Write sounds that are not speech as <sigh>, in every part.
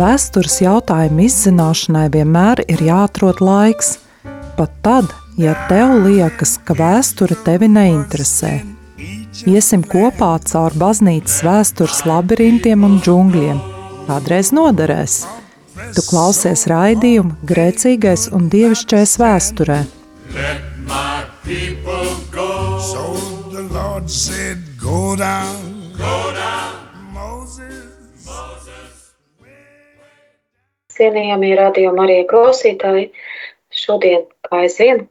Vēstures jautājumu izzināšanai vienmēr ir jāatrod laiks, pat tad, ja tev liekas, ka vēsture tevi neinteresē. Iesim kopā caur baznīcas vēstures labirintiem un džungļiem. Kādreiz noderēs. Tu klausies raidījumu Grēcīgais un Dievišķais vēsturē. Let my people go. So the Lord said, go down, Cienījamie radījumi arī klausītāji, šodien, kā aizvien,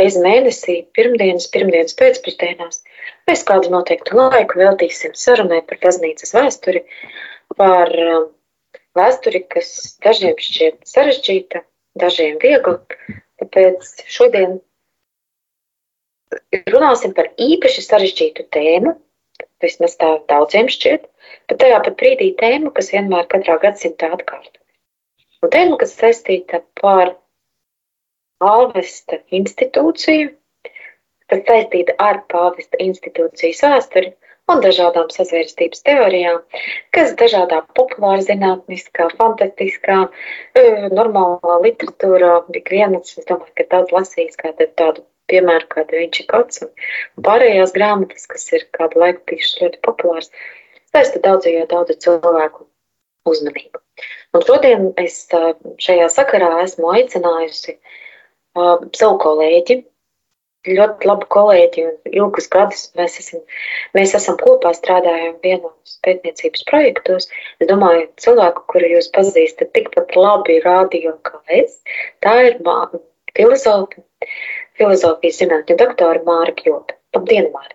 reiz mēnesī, pirmdienas, pirmdienas pēcpusdienās, mēs kādu noteiktu laiku veltīsim sarunai par baznīcas vēsturi, par um, vēsturi, kas dažiem šķiet sarežģīta, dažiem viegla. Tāpēc šodien runāsim par īpaši sarežģītu tēmu, vismaz tā daudziem šķiet, bet tajā pat brīdī tēmu, kas vienmēr katrā gadsimtā atkārtojas. Un tēma, kas saistīta par pāvesta institūciju, kas saistīta ar pāvesta institūcijas vēsturi un dažādām sazvērstības teorijām, kas dažādā populāra zinātniskā, fantastiskā, e, normālā literatūrā, ikvienas, es domāju, ka daudz lasījis kādu tādu piemēru, kāda viņš ir kots un pārējās grāmatas, kas ir kādu laiku bijušas ļoti populāras, saista daudzajā daudzu cilvēku uzmanību. Un šodien es šajā sakarā esmu aicinājusi savu kolēģi, ļoti labu kolēģi, un ilgus gadus mēs esam, mēs esam kopā strādājam vienos pētniecības projektos. Es domāju, cilvēku, kuru jūs pazīstat tikpat labi radio kā es, tā ir filozofa, filozofijas zinātņu doktora Māra Kjota. Labdien, Māra!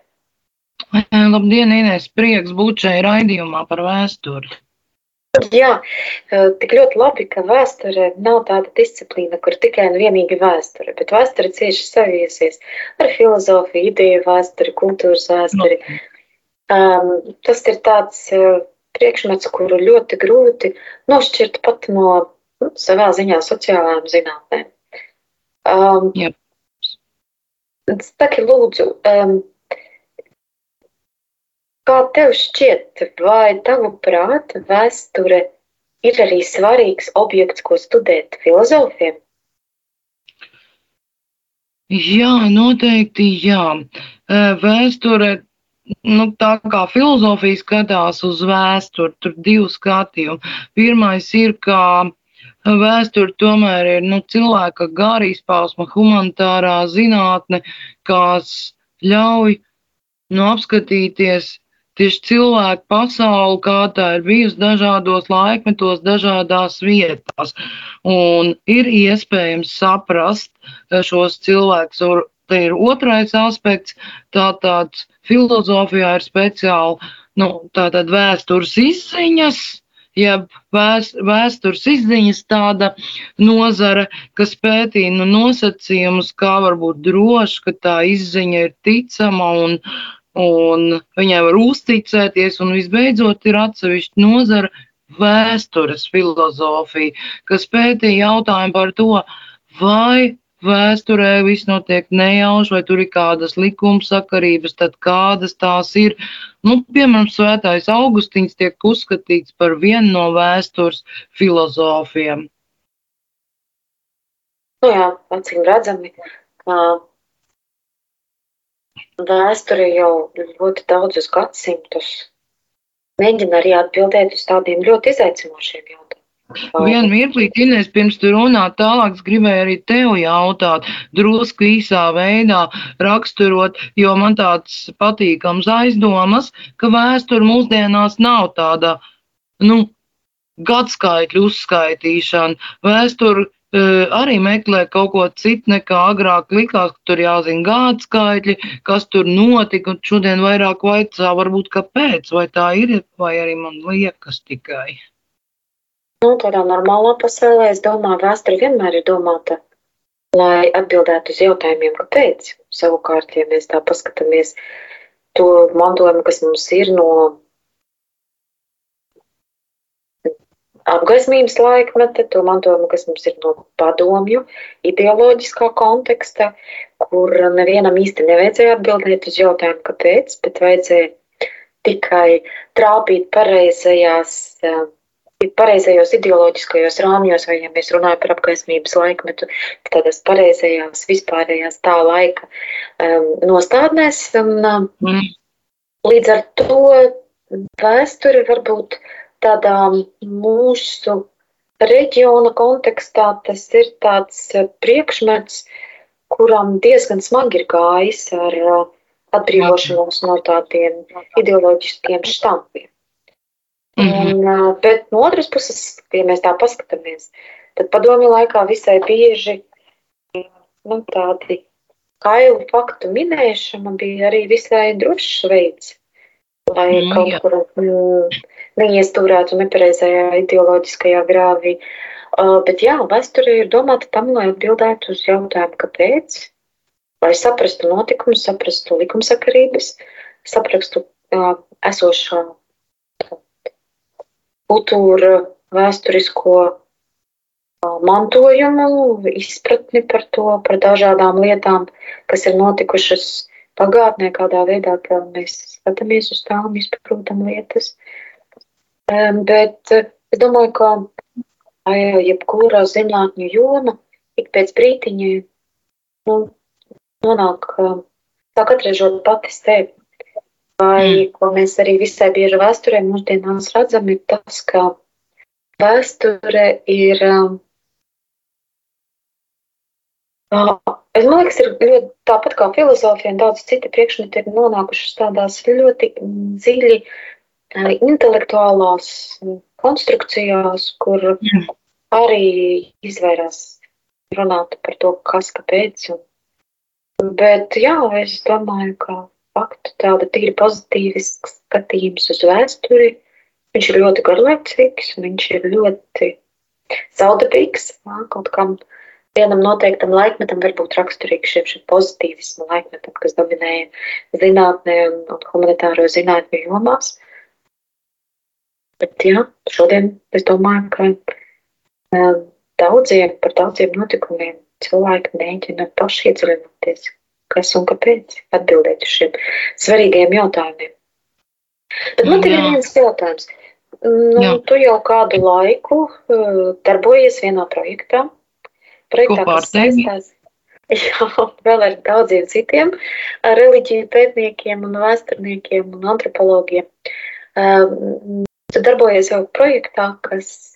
Labdien, Inês! Prieks būt šajā raidījumā par vēsturi. Jā, tik ļoti labi, ka vēsture nav tāda disciplīna, kur tikai un vienīgi vēsture, bet vēsture cieši saviesies ar filozofiju, ideju vēsturi, kultūras vēsturi. Um, tas ir tāds uh, priekšmets, kuru ļoti grūti nošķirt pat no nu, savā ziņā sociālām zinātnēm. Um, yep. Saki, lūdzu, um, Kā tev šķiet, vai tavuprāt vēsture ir arī svarīgs objekts, ko studēt filozofiem? Jā, noteikti jā. Vēsture, nu, tā kā filozofija skatās uz vēsturi, tur divi skatījumi. Pirmais ir, ka vēsture tomēr ir nu, cilvēka gara izpausme, humanitārā zinātne, kas ļauj nu, apskatīties tieši cilvēku pasauli, kā tā ir bijusi dažādos laikmetos, dažādās vietās. Un ir iespējams saprast šos cilvēkus. Te ir otrais aspekts, tā tāds filozofijā ir speciāli nu, tātad vēstures izziņas, jeb vēst, vēstures izziņas tāda nozara, kas pētīja nu, nosacījumus, kā var būt droši, ka tā izziņa ir ticama un un viņai var uzticēties, un visbeidzot ir atsevišķa nozara vēstures filozofija, kas pētīja jautājumu par to, vai vēsturē viss notiek nejauši, vai tur ir kādas likumsakarības, tad kādas tās ir. Nu, piemēram, Svētais Augustīns tiek uzskatīts par vienu no vēstures filozofiem. Nu jā, acīm redzami, ka vēsture jau ļoti daudzus gadsimtus mēģina arī atbildēt uz tādiem ļoti izaicinošiem jautājumiem. Vienu mirklīt, Inês, pirms tu runā tālāk, es gribēju arī tev jautāt, drusku īsā veidā raksturot, jo man tāds patīkams aizdomas, ka vēsture mūsdienās nav tāda, nu, gadskaitļu uzskaitīšana. Vēsture arī meklē kaut ko citu nekā agrāk likās, ka tur jāzina gāda skaitļi, kas tur notika, un šodien vairāk vaicā varbūt kāpēc, vai tā ir, vai arī man liekas tikai. Nu, tādā normālā pasaulē, es domāju, vēsture vienmēr ir domāta, lai atbildētu uz jautājumiem, kāpēc. Savukārt, ja mēs tā paskatāmies to mantojumu, kas mums ir no apgaismības laikmeta, to mantojumu, kas mums ir no padomju ideoloģiskā konteksta, kur nevienam īsti nevajadzēja atbildēt uz jautājumu, kāpēc, bet vajadzēja tikai trāpīt pareizajās pareizajos ideoloģiskajos rāmjos, vai ja mēs runājam par apgaismības laikmetu, tādās pareizajās vispārējās tā laika um, nostādnēs. Un, um, mm. Līdz ar to vēsture varbūt tādā mūsu reģiona kontekstā tas ir tāds priekšmets, kuram diezgan smagi ir gājis ar uh, atbrīvošanos no tādiem ideoloģiskiem štampiem. Mm -hmm. un, bet no otras puses, ja mēs tā paskatāmies, tad padomju laikā visai bieži nu, tādi kailu faktu minēšana bija arī visai drošs veids, lai mm, kaut jā. kur neiestūrētu nepareizajā ideoloģiskajā grāvī. Uh, bet jā, vēsture ir domāta tam, lai atbildētu uz jautājumu, kāpēc, lai saprastu notikumus, saprastu likumsakarības, saprastu uh, esošo kultūra, vēsturisko mantojumu, izpratni par to, par dažādām lietām, kas ir notikušas pagātnē, kādā veidā mēs skatāmies uz tām, izprotam lietas. Bet es domāju, ka jebkura zinātņu joma ik pēc brītiņa nu, nonāk, sāk atrežot pati sevi. Vai mm. ko mēs arī visai bieži vēsturē mūsdienās redzam, ir tas, ka vēsture ir. Es man liekas, ir ļoti tāpat kā filozofija un daudz citi priekšmeti ir nonākušas tādās ļoti dziļi uh, intelektuālās konstrukcijās, kur mm. arī izvairās runāt par to, kas, kāpēc. Un, bet jā, es domāju, ka faktu, tāda tīri pozitīvisks skatījums uz vēsturi. Viņš ir ļoti garlaicīgs, viņš ir ļoti saudabīgs. Kaut kam vienam noteiktam laikmetam var būt raksturīgs šim, šim pozitīvismu laikmetam, kas dominēja zinātnē un, un humanitāro zinātņu jomās. Bet jā, šodien es domāju, ka um, daudziem par daudziem notikumiem cilvēki mēģina paši iedziļināties kas un kāpēc, atbildēt uz šiem svarīgiem jautājumiem. Bet man te ir viens jautājums. Nu, Jā. tu jau kādu laiku uh, darbojies vienā projektā. Projektā, kas saistās <laughs> Jā, vēl ar daudziem citiem reliģiju pētniekiem, un vēsturniekiem un antropologiem. Um, tu darbojies jau projektā, kas,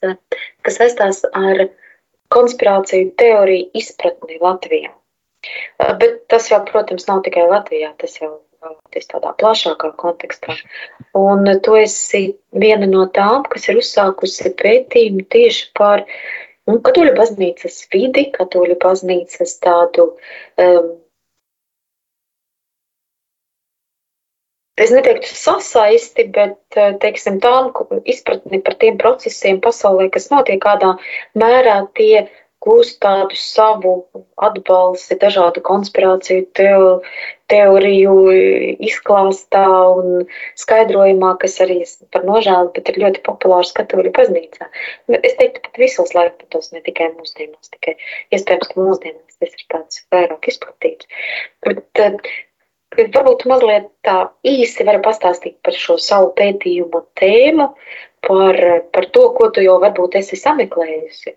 kas saistās ar konspirāciju teoriju izpratni Latvijā. Bet tas jau, protams, nav tikai Latvijā, tas jau ir tādā plašākā kontekstā. Un tu esi viena no tām, kas ir uzsākusi pētījumu tieši par nu, katoļu baznīcas vidi, katoļu baznīcas tādu. Um, Es neteiktu sasaisti, bet teiksim, tādu izpratni par tiem procesiem pasaulē, kas notiek, kādā mērā tie gūst tādu savu atbalsti dažādu konspirāciju teo, teoriju izklāstā un skaidrojumā, kas arī par nožēlu, bet ir ļoti populārs katoļu baznīcā. Es teiktu, pat visos laikmetos, ne tikai mūsdienās, tikai iespējams, ka mūsdienās tas ir tāds vairāk izplatīts. Bet, eh, Varbūt mazliet tā īsi var pastāstīt par šo savu pētījumu tēmu, par, par to, ko tu jau varbūt esi sameklējusi.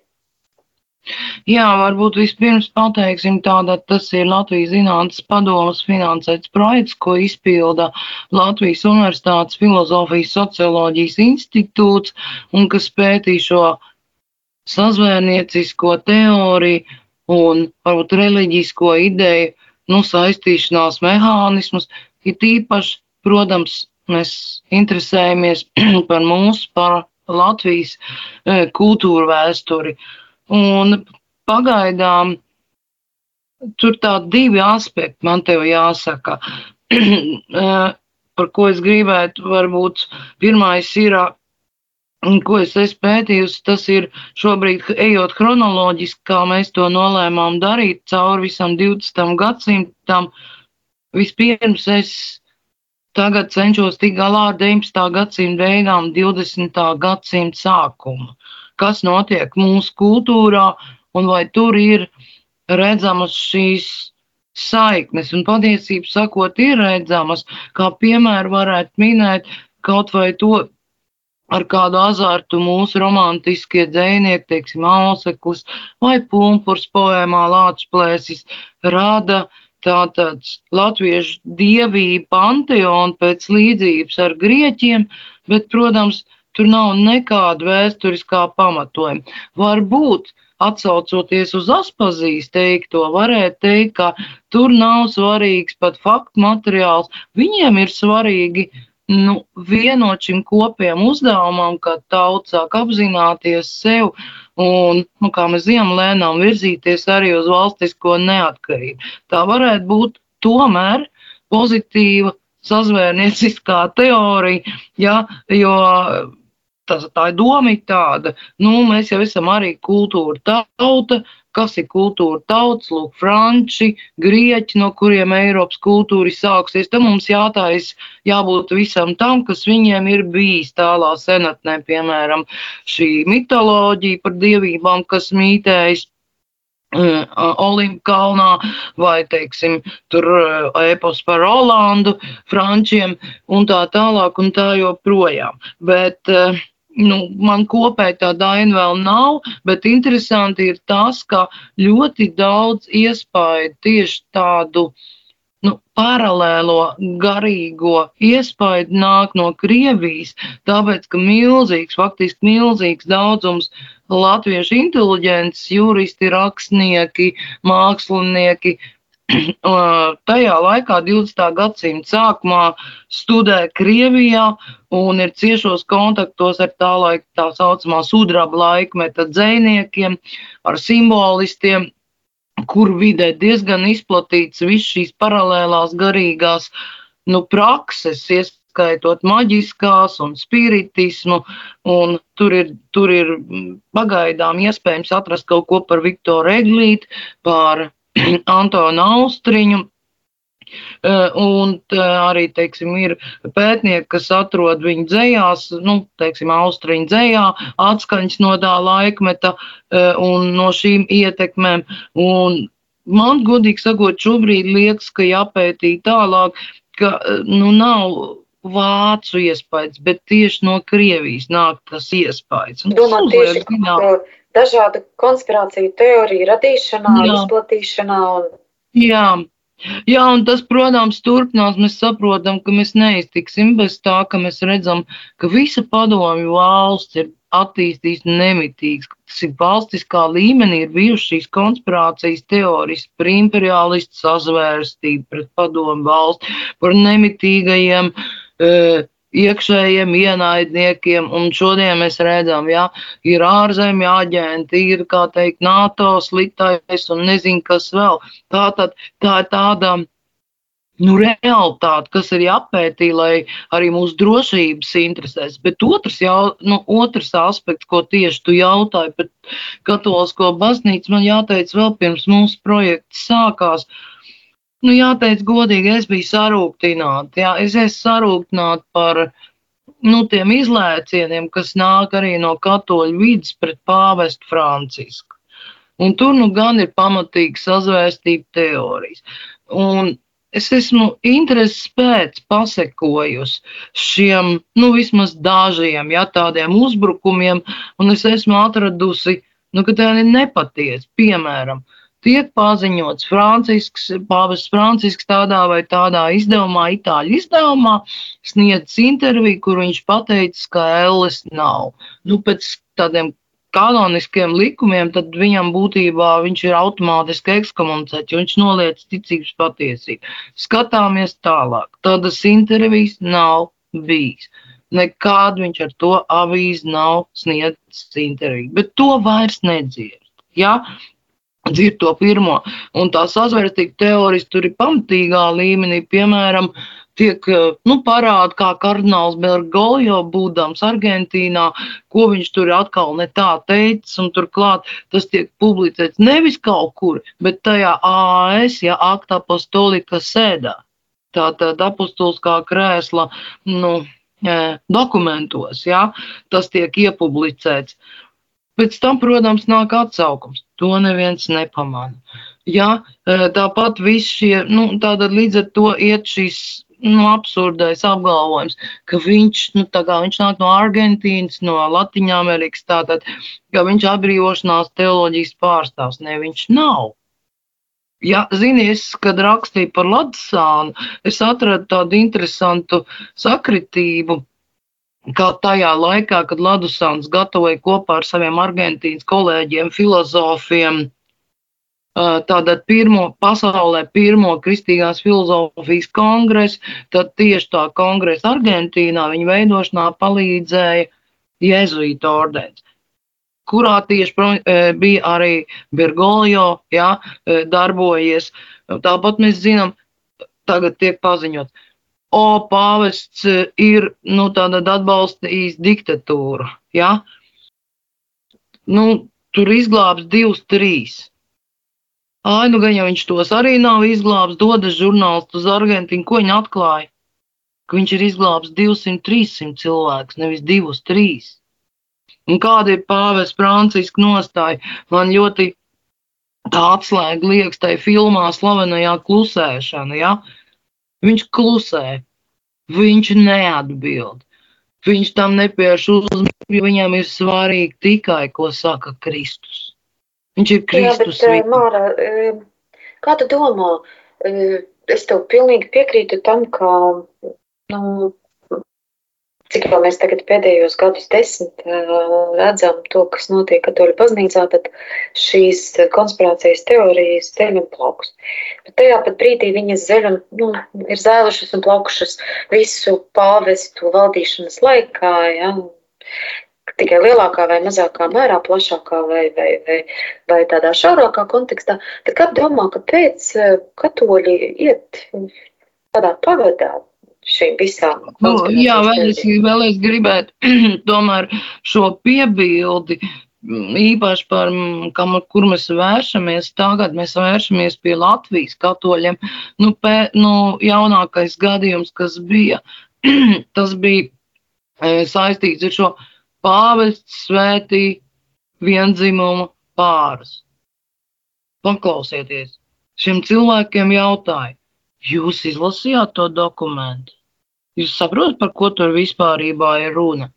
Jā, varbūt vispirms pateiksim tādā, tas ir Latvijas Zinātnes padomas finansēts projekts, ko izpilda Latvijas Universitātes filozofijas socioloģijas institūts un kas pētī šo sazvērniecisko teoriju un varbūt reliģisko ideju, nu, saistīšanās mehānismus, it īpaši, protams, mēs interesējamies <clears throat> par mūsu, par Latvijas e, kultūru vēsturi. Un pagaidām tur tādi divi aspekti man te jāsaka, eh, <clears throat> par ko es gribētu. Varbūt pirmais ir, ko es esmu pētījusi, tas ir šobrīd ejot chronoloģiski, kā mēs to nolēmām darīt cauri visam 20. gadsimtam. Vispirms es tagad cenšos tikt galā ar 19. gadsimta beigām, 20. gadsimta sākumu kas notiek mūsu kultūrā un vai tur ir redzamas šīs saiknes. Un patiesībā sakot, ir redzamas, kā piemēru varētu minēt kaut vai to ar kādu azartu mūsu romantiskie dzēnieki, teiksim, Auseklis vai Pumpurs poēmā Lāčs plēsis rada tātad latviešu dievību panteonu pēc līdzības ar grieķiem, bet, protams, tur nav nekāda vēsturiskā pamatojuma. Varbūt atsaucoties uz Aspazijas teikto, varētu teikt, ka tur nav svarīgs pat faktu materiāls. Viņiem ir svarīgi nu, vienot šim kopējam uzdevumam, ka tauts sāk apzināties sev un, nu, kā mēs zinām, lēnām virzīties arī uz valstisko neatkarību. Tā varētu būt tomēr pozitīva sazvērnieciskā teorija, ja, jo tā, tā doma ir tāda, nu, mēs jau esam arī kultūra tauta, kas ir kultūra tauts, lūk, franči, grieķi, no kuriem Eiropas kultūra sāksies. Tad mums jātājas, jābūt visam tam, kas viņiem ir bijis tālā senatnē, piemēram, šī mitoloģija par dievībām, kas mītējas. Uh, Olimpiskā vai, teiksim, tur uh, epos par Olandu, Frančiem un tā tālāk un tā joprojām. Bet uh, nu, man kopēji tāda aina vēl nav, bet interesanti ir tas, ka ļoti daudz iespēju tieši tādu nu, paralēlo garīgo iespēju nāk no Krievijas, tāpēc, ka milzīgs, faktiski milzīgs daudzums latviešu inteliģents, juristi, rakstnieki, mākslinieki <clears throat> tajā laikā, 20. gadsimta sākumā, studē Krievijā un ir ciešos kontaktos ar tā laika tā saucamā sudraba laikmeta dzēniekiem, ar simbolistiem, kur vidē diezgan izplatīts viss šīs paralēlās garīgās nu, prakses, ieskaitot maģiskās un spiritismu, un tur ir, tur ir pagaidām iespējams atrast kaut ko par Viktoru Eglīti, par <clears throat> Antonu Austriņu. Eh, un arī, teiksim, ir pētnieki, kas atrod viņu dzējās, nu, teiksim, austriņu dzējā, atskaņas no tā laikmeta eh, un no šīm ietekmēm. Un man, godīgi sakot, šobrīd liekas, ka jāpētī tālāk, ka, eh, nu, nav vācu iespējas, bet tieši no Krievijas nāk tas iespējas. Domā tieši, ka dažādu konspirāciju teoriju radīšanā, Jā. izplatīšanā. Un... Jā. Jā, un tas, protams, turpinās. Mēs saprotam, ka mēs neiztiksim bez tā, ka mēs redzam, ka visa padomju valsts ir attīstīts nemitīgs. Tas ir valstiskā līmenī, ir bijušas šīs konspirācijas teorijas par imperialistu sazvērstību pret padomu valsts, par nemitīgajiem. Uh, iekšējiem ienaidniekiem, un šodien mēs redzam, ja ir ārzemju aģenti, ir, kā teikt, NATO sliktais un nezinu, kas vēl. Tā, tad, tā ir tāda nu, realitāte, kas ir jāpētī, lai arī mūsu drošības interesēs. Bet otrs, jau, nu, otrs aspekts, ko tieši tu jautāji par katolisko baznīcu, man jāteic vēl pirms mūsu projekts sākās. Uh, Nu, jāteic godīgi, es biju sarūktināta. Jā, es esmu sarūktināta par nu, tiem izlēcieniem, kas nāk arī no katoļu vidas pret pāvestu Francisku. Un tur nu gan ir pamatīgi sazvērstība teorijas. Un es esmu intereses pēc pasekojusi šiem, nu, vismaz dažiem, ja tādiem uzbrukumiem, un es esmu atradusi, nu, ka tā ir nepatiesa. Piemēram, uh, tiek paziņots Francisks, pāvests Francisks tādā vai tādā izdevumā, itāļu izdevumā, sniedz interviju, kur viņš pateicis, ka Elles nav. Nu, pēc tādiem kanoniskiem likumiem, tad viņam būtībā viņš ir automātiski ekskomunicēts, jo viņš noliec ticības patiesību. Skatāmies tālāk. Tādas intervijas nav bijis. Nekādu viņš ar to avīzi nav sniedzis interviju, bet to vairs nedzird. Ja? Dzird to pirmo. Un tā sazvērstība teorijas tur ir pamatīgā līmenī, piemēram, tiek nu, parāda, kā kardināls Bergoglio būdams Argentīnā, ko viņš tur atkal ne tā teicis, un turklāt tas tiek publicēts nevis kaut kur, bet tajā AS, ja akta apostolika sēdā. Tātad apustuliskā krēsla, nu, dokumentos, ja, tas tiek iepublicēts. Pēc tam, protams, nāk atsaukums. To neviens nepamana. Ja, e, tāpat viss šie, nu, tātad līdz ar to iet šīs nu, absurdais apgalvojums, ka viņš, nu, viņš nāk no Argentīnas, no Latvijas, tātad, ka viņš atbrīvošanās teoloģijas pārstāvs. Ne, viņš nav. Ja, zini, es, kad rakstīju par Latviju, es atradu tādu interesantu sakritību. Kā tajā laikā, kad Ladusāns gatavoja kopā ar saviem argentīnas kolēģiem, filozofiem, tātad pirmo, pasaulē pirmo kristīgās filozofijas kongresu, tad tieši tā kongresa Argentīnā viņa veidošanā palīdzēja Jēzuīta ordens kurā tieši bija arī Bergoglio ja, darbojies. Tāpat mēs zinām, tagad tiek paziņots, o, pāvests ir nu, atbalstījis diktatūru. Ja? Nu, tur izglābs divus, trīs. Ai, nu gan jau viņš tos arī nav izglābs, dodas žurnālistu uz Argentīnu, ko viņi atklāja? Ka viņš ir izglābs 200, 300 cilvēkus, nevis 2, 3. Un kāda ir pāvis Franciska nostāja? Man ļoti tā atslēga liekas tai filmā slavenajā klusēšana, ja? Viņš klusē, viņš neatbild. Viņš tam nepievērš uzmanību, jo viņam ir svarīgi tikai, ko saka Kristus. Viņš ir Kristus. Jā, bet, eh, Māra, eh, kā tu domā? Eh, es tev pilnīgi piekrītu tam, ka nu, cik jau mēs tagad pēdējos gadus desmit redzam to, kas notiek katoļu baznīcā, tad šīs konspirācijas teorijas zeļ un plauks. Bet tajā pat brīdī viņas zeļ un nu, ir zēlušas un plaukušas visu pāvestu valdīšanas laikā. Ja? Tikai lielākā vai mazākā mērā, plašākā vai, vai, vai, vai tādā šaurākā kontekstā. Tad kā domā, kāpēc katoļi iet tādā pavadā, šīm visām. Nu, jā, vēl es, vēl es gribētu <clears throat> tomēr šo piebildi. Mm, īpaši par, mm, kam, kur mēs vēršamies tagad, mēs vēršamies pie Latvijas katoļiem. Nu, pē, nu, jaunākais gadījums, kas bija, <clears throat> tas bija e, saistīts ar šo pāvests svētī viendzimumu pārus. Paklausieties, šiem cilvēkiem jautāja, jūs izlasījāt to dokumentu? Jūs saprotat, par ko tur vispārībā ir runa?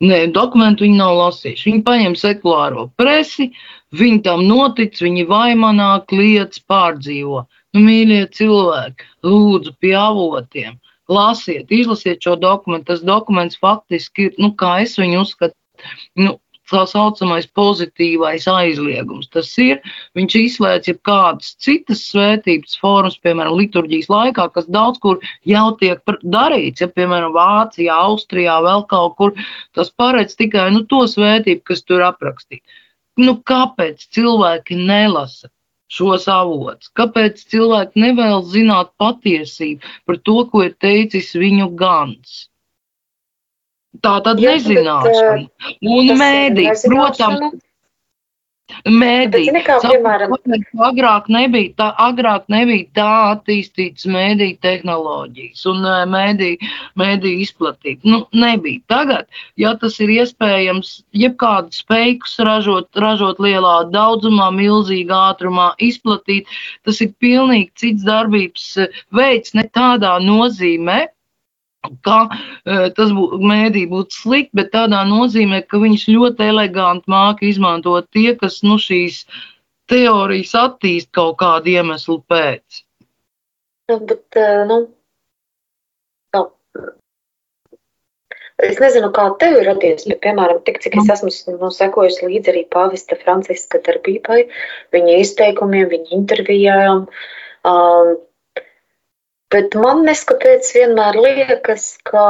Nē, dokumentu viņi nav lasījuši. Viņi paņem sekulāro presi, viņi tam notic, viņi vaimanā kliedz pārdzīvo. Nu, mīļie cilvēki, lūdzu pie avotiem, lasiet, izlasiet šo dokumentu. Tas dokuments faktiski ir, nu, kā es viņu uzskatu, nu, tā saucamais pozitīvais aizliegums. Tas ir, viņš izslēdz jebkādas citas svētības formas, piemēram, liturģijas laikā, kas daudz kur jau tiek darīts, ja, piemēram, Vācijā, Austrijā, vēl kaut kur, tas paredz tikai, nu, to svētību, kas tur aprakstīt. Nu, kāpēc cilvēki nelasa? šos avotus. Kāpēc cilvēki nevēlas zināt patiesību par to, ko ir teicis viņu gans? Tā tad Jā, nezināšana. Bet, uh, un mēdī, protams, mēdī. Piemēram, agrāk nebija tā, agrāk nebija tā attīstītas mēdī tehnoloģijas un uh, mēdī, mēdī izplatība. Nu, nebija. Tagad, ja tas ir iespējams, jebkādu spēkus ražot, ražot lielā daudzumā, milzīgā ātrumā, izplatīt, tas ir pilnīgi cits darbības uh, veids, ne tādā nozīmē, ka uh, tas būtu mēdī būtu slikti, bet tādā nozīmē, ka viņš ļoti eleganti māca izmantot tie, kas nu, šīs teorijas attīst kaut kādu iemeslu pēc. Nu, bet, uh, nu, tā. Es nezinu, kā tev ir radies, bet, piemēram, tik cik es nu. esmu nu, sekojusi līdzi arī pāvesta Franciska darbībai, viņa izteikumiem, viņa intervijām. Um, Bet man neskatoties vienmēr liekas, ka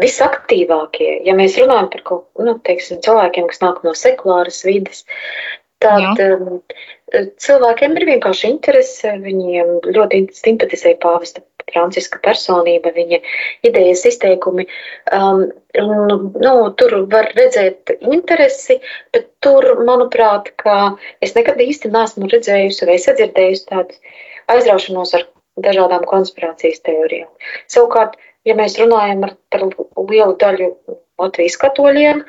visaktīvākie, ja mēs runājam par kaut, nu, teiksim, cilvēkiem, kas nāk no sekulāras vides, tad um, cilvēkiem ir vienkārši interese, viņiem ļoti simpatizē pāvesta Franciska personība, viņa idejas izteikumi. Um, nu, tur var redzēt interesi, bet tur, manuprāt, ka es nekad īsti neesmu redzējusi vai sadzirdējusi tādu aizraušanos ar dažādām konspirācijas teorijām. Savukārt, ja mēs runājam ar, par lielu daļu Latvijas katoļiem,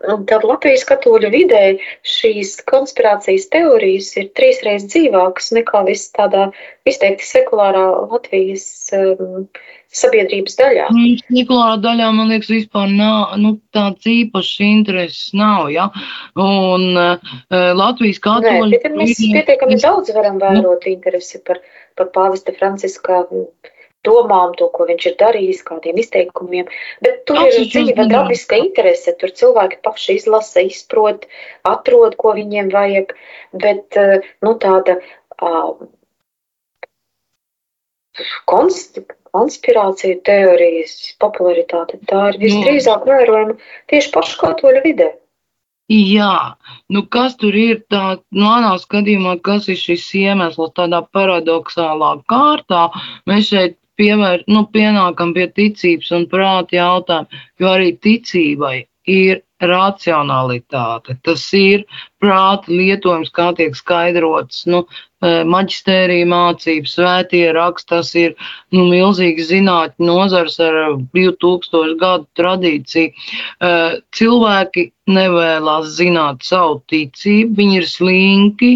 tad Latvijas katoļu vidē šīs konspirācijas teorijas ir trīsreiz dzīvākas nekā viss tādā izteikti sekulārā Latvijas um, sabiedrības daļā. Nu, sekulārā daļā, man liekas, vispār nav, nu, tāds īpašs intereses nav, ja? Un uh, Latvijas katoļu... Nē, mēs pietiekami daudz varam nu. vērot nu, interesi par, par pāvesta Franciska domām, to, ko viņš ir darījis, kādiem izteikumiem. Bet tur Tas ir dzīva dabiska interese. Tur cilvēki paši izlasa, izprot, atrod, ko viņiem vajag. Bet uh, nu, tāda uh, konst, konspirācija teorijas popularitāte, tā ir visdrīzāk vērojama tieši paškatoļu vidē. Jā, nu kas tur ir tā, nu, manā skatījumā, kas ir šis iemesls tādā paradoxālā kārtā, mēs šeit pievēr, nu, pienākam pie ticības un prāta jautājumu, jo arī ticībai ir racionalitāte. Tas ir prāta lietojums, kā tiek skaidrots nu, eh, maģistērija mācības, svētie raksts, tas ir nu, milzīgs zinātņu nozars ar 2000 gadu tradīciju. Eh, cilvēki nevēlas zināt savu ticību, viņi ir slinki,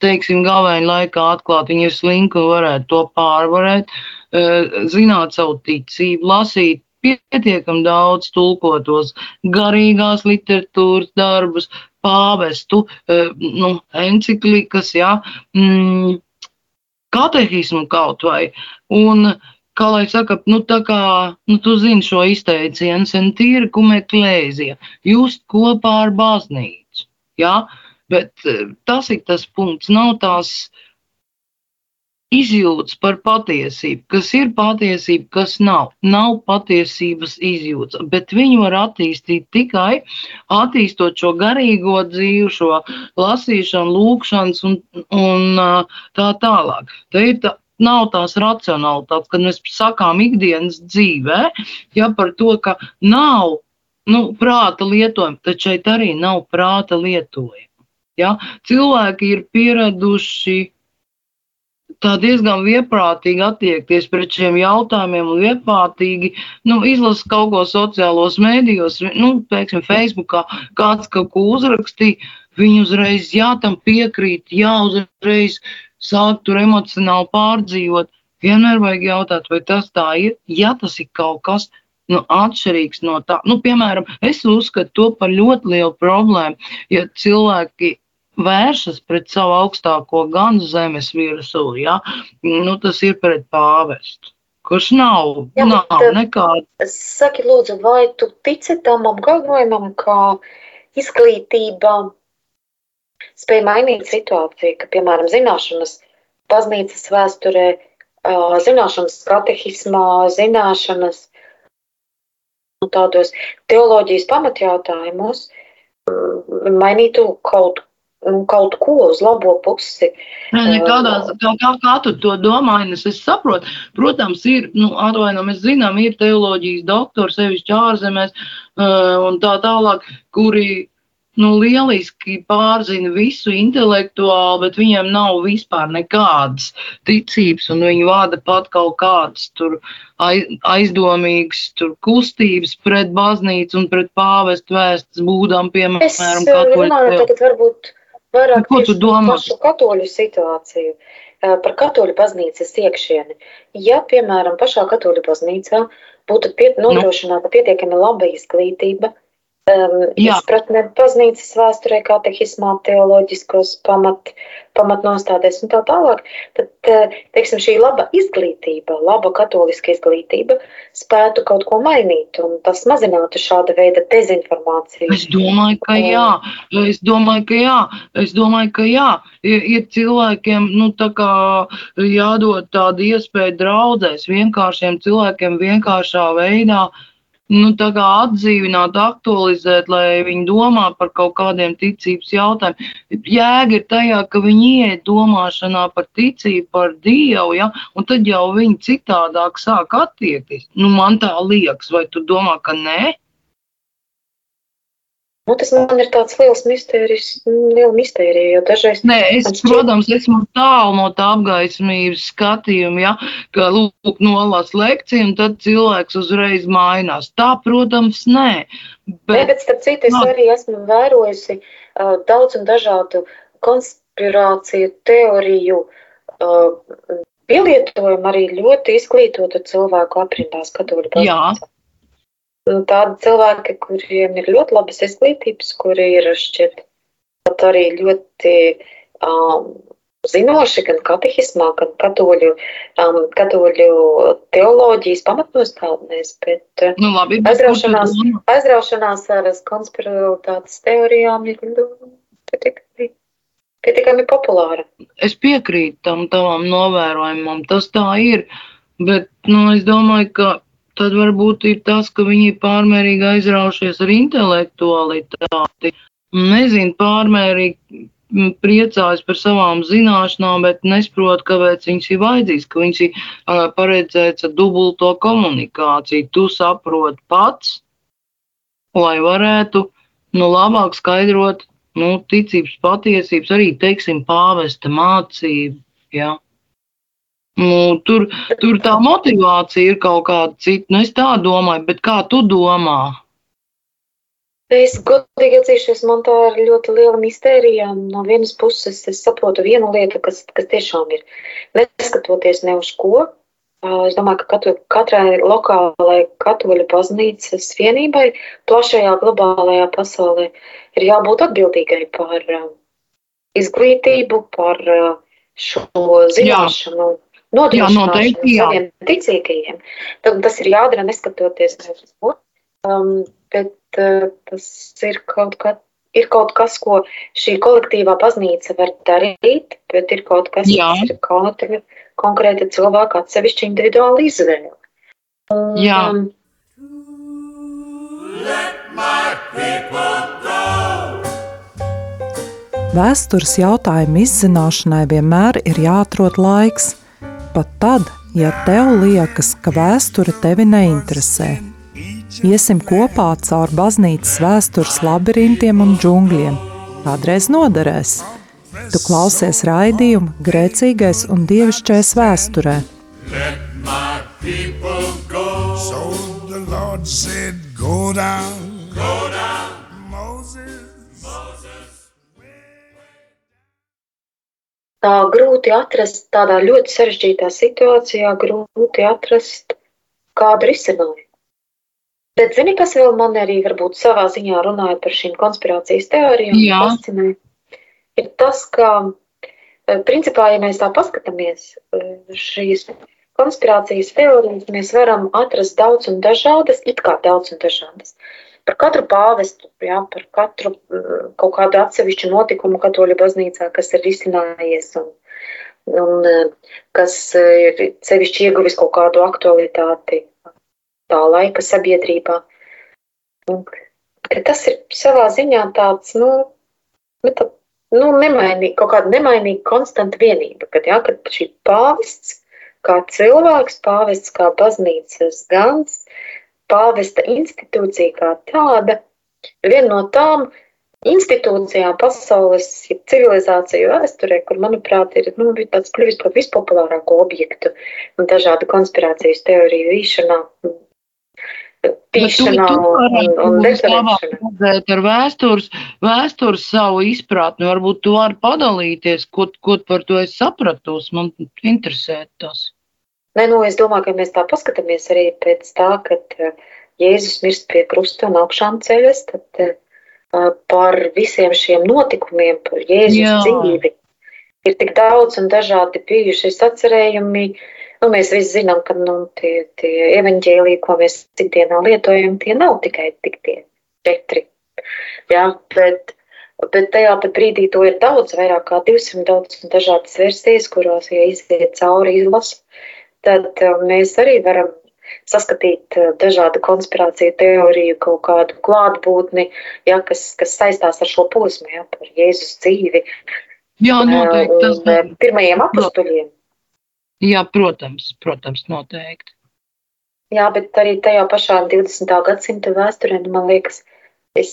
teiksim, galvenā laikā atklāt, viņi ir slinki un varētu to pārvarēt, eh, zināt savu ticību, lasīt pietiekami daudz tulkotos garīgās literatūras darbus, pāvestu, eh, nu, enciklikas, jā, mm, katehismu kaut vai. Un, kā lai saka, nu, tā kā, nu, tu zini šo izteicienu, sentīri cum eklēzija, just kopā ar baznīcu, jā, bet eh, tas ir tas punkts, nav tās, izjūtas par patiesību, kas ir patiesība, kas nav. Nav patiesības izjūtas, bet viņu var attīstīt tikai attīstot šo garīgo dzīvi, šo lasīšanu, lūkšanas un, un tā tālāk. Tā ir tā, nav tās racionalitātes, kad mēs sakām ikdienas dzīvē, ja par to, ka nav nu, prāta lietojuma, tad šeit arī nav prāta lietojuma. Ja? Cilvēki ir pieraduši tā diezgan vieprātīgi attiekties pret šiem jautājumiem un vieprātīgi nu, izlasīt kaut ko sociālos mēdījos, nu, teiksim, Facebookā kāds kaut ko uzrakstīja, viņi uzreiz jā, tam piekrīt, jā, uzreiz sāk tur emocionāli pārdzīvot. Vienmēr vajag jautāt, vai tas tā ir, ja tas ir kaut kas, nu, atšķirīgs no tā. Nu, piemēram, es uzskatu to par ļoti lielu problēmu, ja cilvēki vēršas pret savu augstāko gan zemes virsū, ja? nu, tas ir pret pāvestu. Kurš nav, Jā, nav eh, nekāda. Saki, lūdzu, vai tu tici tam apgalvojumam, ka izglītība spēja mainīt situāciju, ka, piemēram, zināšanas baznīcas vēsturē, zināšanas katehismā, zināšanas nu, tādos teoloģijas pamatjautājumos mainītu kaut kaut ko uz labo pusi. Nē, nekādā, kā, kā, kā tu to domāji, es, es saprotu. Protams, ir, nu, atvaino, mēs zinām, ir teoloģijas doktori, sevišķi ārzemēs un tā tālāk, kuri nu, lieliski pārzina visu intelektuāli, bet viņiem nav vispār nekādas ticības, un viņi vada pat kaut kādas tur aizdomīgas tur kustības pret baznīcu un pret pāvestu vēstas būdām, piemēram, es, katoļu. Tagad varbūt Vairāk tu domā? Pašu katoļu situāciju, par katoļu baznīcas iekšieni. Ja, piemēram, pašā katoļu baznīcā būtu pie, nu. nodrošināta nu. pietiekami laba izglītība, um, izpratne baznīcas vēsturē, katehismā, teoloģiskos pamat, pamatnostādēs un tā tālāk, tad, eh, teiksim, šī laba izglītība, laba katoliska izglītība spētu kaut ko mainīt, un tas mazinātu šāda veida dezinformāciju. Es domāju, ka jā, es domāju, ka jā, es domāju, ka jā, ir, ir cilvēkiem, nu, tā jādod tāda iespēja draudzēs, vienkāršiem cilvēkiem vienkāršā veidā, uh, nu, atdzīvināt, aktualizēt, lai viņi domā par kaut kādiem ticības jautājumiem. Jēga ir tajā, ka viņi iet domāšanā par ticību, par Dievu, ja, un tad jau viņi citādāk sāk attiekties. Nu, man tā liekas, vai tu domā, ka nē? Nu, tas man ir tāds liels mistērijs, liela mistērija, jo dažreiz. Nē, es, šķiet... protams, esmu tālu no tā apgaismības skatījuma, ja, ka lūk, nolas lekciju, un tad cilvēks uzreiz mainās. Tā, protams, nē. Bet, nē, bet starp citu, es arī esmu vērojusi uh, daudz un dažādu konspirāciju teoriju uh, pielietojumu arī ļoti izglītotu cilvēku aprindās katoļu baznīcā tādi cilvēki, kuriem ir ļoti labas izglītības, kuri ir šķiet pat arī ļoti um, zinoši gan katehismā, gan katoļu, um, katoļu teoloģijas pamatnostādnēs, bet uh, nu, labi, aizraušanās, aizraušanās ar konspirātātes teorijām ir pietiekami, pietiekami populāra. Es piekrītu tam tavam novērojumam, tas tā ir, bet, nu, es domāju, ka tad varbūt ir tas, ka viņi ir pārmērīgi aizraušies ar intelektualitāti. Nezinu, pārmērīgi priecājas par savām zināšanām, bet nesaprot, kāpēc viņas ir vajadzīgas, ka viņas ir uh, paredzēts ar dubulto komunikāciju. Tu saproti pats, lai varētu nu, labāk skaidrot nu, ticības patiesības, arī, teiksim, pāvesta mācību. Ja? Nu, tur, tur tā motivācija ir kaut kāda cita. Nu, es tā domāju, bet kā tu domā? Es godīgi atzīšos, man tā ir ļoti liela mistērija. No vienas puses, es saprotu vienu lietu, kas, kas tiešām ir neskatoties ne uz ko. Es domāju, ka katru, katrai lokālai katoļu baznīcas vienībai plašajā globālajā pasaulē ir jābūt atbildīgai par izglītību, par šo zināšanu. Jā nodrošināšanu saviem ticīgajiem. Tad tas ir jādara neskatoties uz to. Um, bet uh, tas ir kaut, kā, ir kaut kas, ko šī kolektīvā baznīca var darīt, bet ir kaut kas, Jā. kas ir kāda konkrēta cilvēka atsevišķa individuāla izvēle. Un, Jā. Um, Vēstures jautājumu izzināšanai vienmēr ir jāatrod laiks – pat tad, ja tev liekas, ka vēsture tevi neinteresē. Iesim kopā caur baznīcas vēstures labirintiem un džungļiem. Kādreiz noderēs. Tu klausies raidījumu Grēcīgais un Dievišķais vēsturē. So the Lord said, Go down, go down. Tā grūti atrast, tādā ļoti sarežģītā situācijā, grūti atrast kādu risinājumu. Bet, zini, kas vēl man arī varbūt savā ziņā runāja par šīm konspirācijas teorijām, fascinē, ir tas, ka, e, principā, ja mēs tā paskatāmies, e, šīs konspirācijas teorijas mēs varam atrast daudz un dažādas, it kā daudz un dažādas par katru pāvestu, jā, par katru mm, kaut kādu atsevišķu notikumu katoļu baznīcā, kas ir izcinājies un, un eh, kas ir sevišķi ieguvis kaut kādu aktualitāti tā laika sabiedrībā. Un, tas ir savā ziņā tāds, nu, nu, tā, nu nemainīgi, kaut kāda nemainīga konstanta vienība, kad, jā, kad šī pāvests kā cilvēks, pāvests kā baznīcas gans, pāvesta institūcija kā tāda viena no tām institūcijām pasaules civilizāciju vēsturē, kur, manuprāt, ir nu, tāds kļuvis par vispopulārāko objektu un dažādu konspirācijas teoriju vīšanā. Pīšanā un, un definēšanā. Ar vēstures, vēstures savu izpratni, varbūt tu vari padalīties, ko, ko par to es sapratos, man interesē tas. Nē, nu, es domāju, ka mēs tā paskatāmies arī pēc tā, kad eh, Jēzus mirst pie krusta un augšām ceļas, tad uh, par visiem šiem notikumiem, par Jēzus Jā. dzīvi ir tik daudz un dažādi bijuši atcerējumi. Nu, mēs visi zinām, ka nu, tie, tie evaņģēlīji, ko mēs ikdienā lietojam, tie nav tikai tik tie četri. Jā, bet, bet tajā pat brīdī to ir daudz, vairāk kā 200 daudz un dažādas versijas, kurās, ja iziet cauri izlasu, tad uh, mēs arī varam saskatīt uh, dažādu konspirāciju teoriju, kaut kādu klātbūtni, ja, kas, kas saistās ar šo posmu, ja, par Jēzus dzīvi. Jā, noteikti. Tas ir pirmajiem apstuļiem. Jā, protams, protams, noteikti. Jā, bet arī tajā pašā 20. gadsimta vēsturē, nu, man liekas, es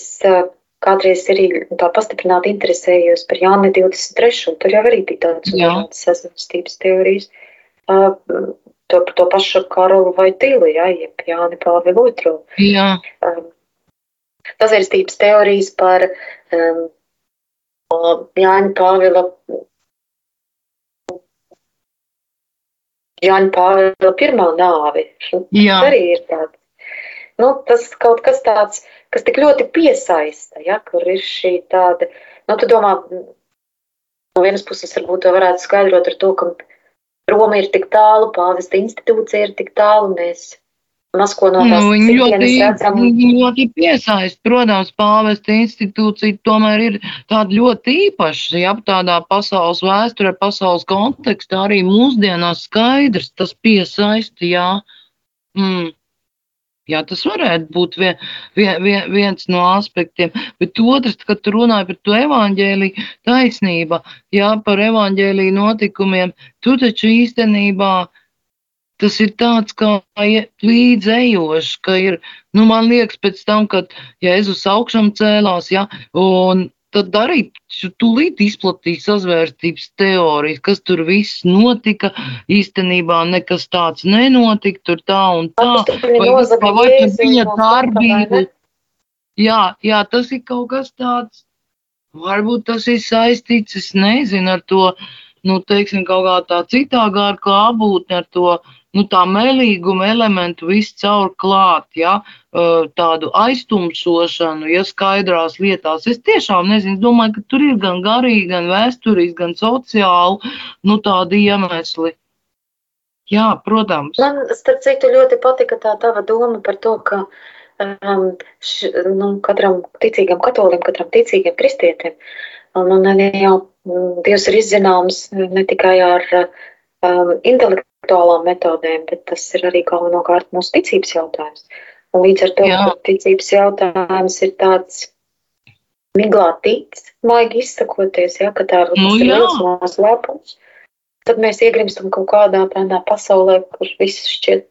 kādreiz arī tā pastiprināti interesējos par Jāni 23. Tur jau arī bija tādas sazvērstības teorijas. Uh, to, to pašu Karolu vai Tīlu, jā, jeb Jāni Pāvilu II. Jā. Um, sazvērstības teorijas par um, Jāņa Pāvila Jāņa Pāvila pirmā nāvi. Jā. Tas arī ir tāds. Nu, tas kaut kas tāds, kas tik ļoti piesaista, ja, kur ir šī tāda, nu, tu domā, no vienas puses varbūt to varētu skaidrot ar to, ka Roma ir tik tālu, pāvesta institūcija ir tik tālu, mēs maz ko no tās Nu, viņi ļoti, redzam. viņi ļoti piesaist. Protams, pāvesta institūcija tomēr ir tāda ļoti īpaša. Ja tādā pasaules vēsturē, pasaules kontekstā arī mūsdienās skaidrs, tas piesaista, jā. Mm. Jā, tas varētu būt vien, vien, vien, viens no aspektiem. Bet otrs, kad tu runāji par to evaņģēliju, taisnība, jā, par evaņģēliju notikumiem, tu taču īstenībā tas ir tāds kā līdzējošs, ka ir, nu, man liekas, pēc tam, kad Jēzus augšām cēlās, ja, un tad arī tūlīt izplatīja sazvērstības teorijas, kas tur viss notika. Īstenībā nekas tāds nenotika, tur tā un tā. Vai, vai, vai viņa darbība. Jā, jā, tas ir kaut kas tāds. Varbūt tas ir saistīts, es nezinu, ar to, nu, teiksim, kaut kā tā citā gārā klābūtne, ar to nu, tā melīguma elementu viscaur klāt, ja, tādu aiztumšošanu, ja skaidrās lietās. Es tiešām nezinu, domāju, ka tur ir gan garīgi, gan vēsturiski, gan sociāli, nu, tādi iemesli. Jā, protams. Man, starp citu, ļoti patika tā tava doma par to, ka um, š, nu, katram ticīgam katolim, katram ticīgam kristietim, un, un jau Dievs ir izzināms ne tikai ar intelektu, intelektuālām metodēm, bet tas ir arī galvenokārt mūsu ticības jautājums. Un līdz ar to ticības jautājums ir tāds miglā tic, maigi izsakoties, ja, ka tā ir nu, liels noslēpums. Tad mēs iegrimstam kaut kādā tādā pasaulē, kur viss šķiet.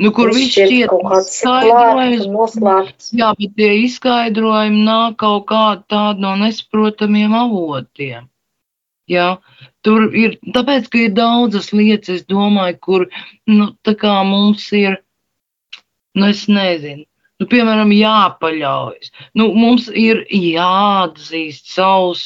Nu, kur viss šķiet, kaut kāds skaidrojums, noslēpts. Jā, bet tie izskaidrojumi nāk kaut kā tādi no nesaprotamiem avotiem. Jā, tur ir, tāpēc, ka ir daudzas lietas, es domāju, kur, nu, tā kā mums ir, nu, es nezinu, nu, piemēram, jāpaļaujas. Nu, mums ir jāatzīst savus,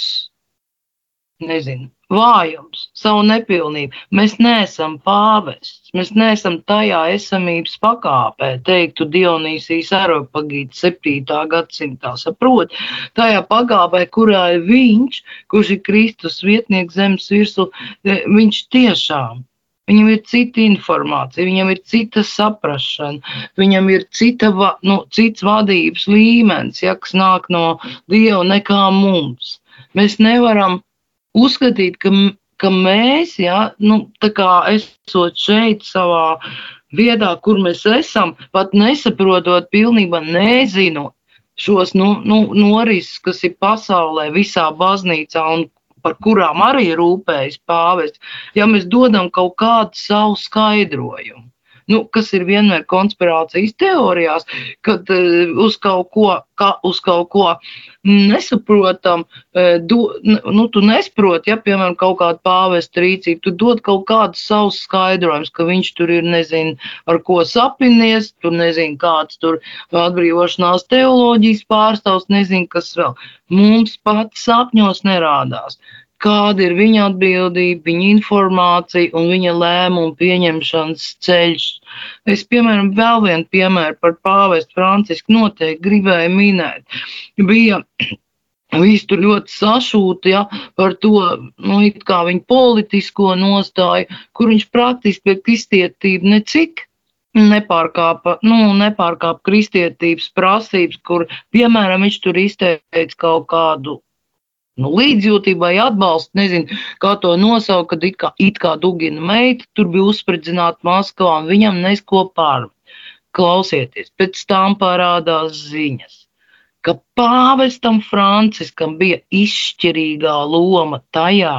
nezinu, vājums, savu nepilnību. Mēs neesam pāvests, mēs neesam tajā esamības pakāpē, teiktu Dionīsijas Aropagīts 7. gadsimtā, saprot, tajā pakāpē, kurā ir viņš, kurš ir Kristus vietnieks zemes virsū, e, viņš tiešām Viņam ir cita informācija, viņam ir cita saprāšana, viņam ir cita, nu, cits vadības līmenis, ja, kas nāk no Dieva nekā mums. Mēs nevaram uzskatīt, ka, ka mēs, ja, nu, tā kā esot šeit savā vietā, kur mēs esam, pat nesaprotot pilnībā, nezinot šos nu, nu, norises, kas ir pasaulē, visā baznīcā un par kurām arī rūpējas pāvests, ja mēs dodam kaut kādu savu skaidrojumu nu, kas ir vienmēr konspirācijas teorijās, kad uh, uz kaut ko, ka, uz kaut ko nesaprotam, uh, do, nu, tu nesaproti, ja, piemēram, kaut kāda pāvesta rīcība, tu dod kaut kādus savus skaidrojumus, ka viņš tur ir, nezinu, ar ko sapinies, tur nezinu, kāds tur atbrīvošanās teoloģijas pārstāvs, nezinu, kas vēl. Mums pats sapņos nerādās kāda ir viņa atbildība, viņa informācija un viņa lēmumu pieņemšanas ceļš. Es, piemēram, vēl vienu piemēru par pāvestu Francisku noteikti gribēju minēt. Bija <clears throat> Visi tur ļoti sašūta ja, par to, nu, viņa politisko nostāju, kur viņš praktiski pret kristietību necik nepārkāpa, nu, nepārkāpa kristietības prasības, kur, piemēram, viņš tur izteica kaut kādu nu, līdzjūtību vai atbalstu, nezinu, kā to nosaukt, kad it kā, it kā Dugina meita tur bija uzspridzināta Maskavā un viņam nesko pār. Klausieties, pēc tam parādās ziņas, ka pāvestam Franciskam bija izšķirīgā loma tajā,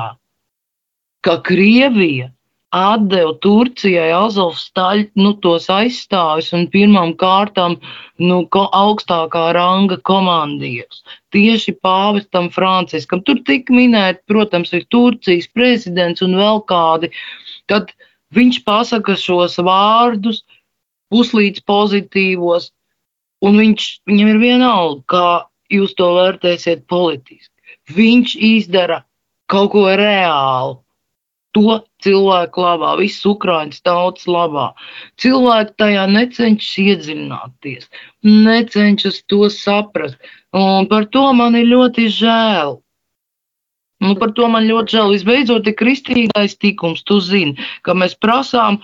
ka Krievija atdeva Turcijai Azovs staļu, nu, tos aizstāvis un pirmām kārtām, nu, ko, augstākā ranga komandieris. Tieši pāvestam Franciskam. Tur tika minēti, protams, ir Turcijas prezidents un vēl kādi. Tad viņš pasaka šos vārdus, puslīdz pozitīvos, un viņš, viņam ir vienalga, kā jūs to vērtēsiet politiski. Viņš izdara kaut ko reālu to cilvēku labā, visas Ukraiņas tautas labā. Cilvēki tajā necenšas iedziļināties, necenšas to saprast. Un par to man ir ļoti žēl. Nu, par to man ļoti žēl. Visbeidzot, ir kristīgais tikums. Tu zini, ka mēs prasām,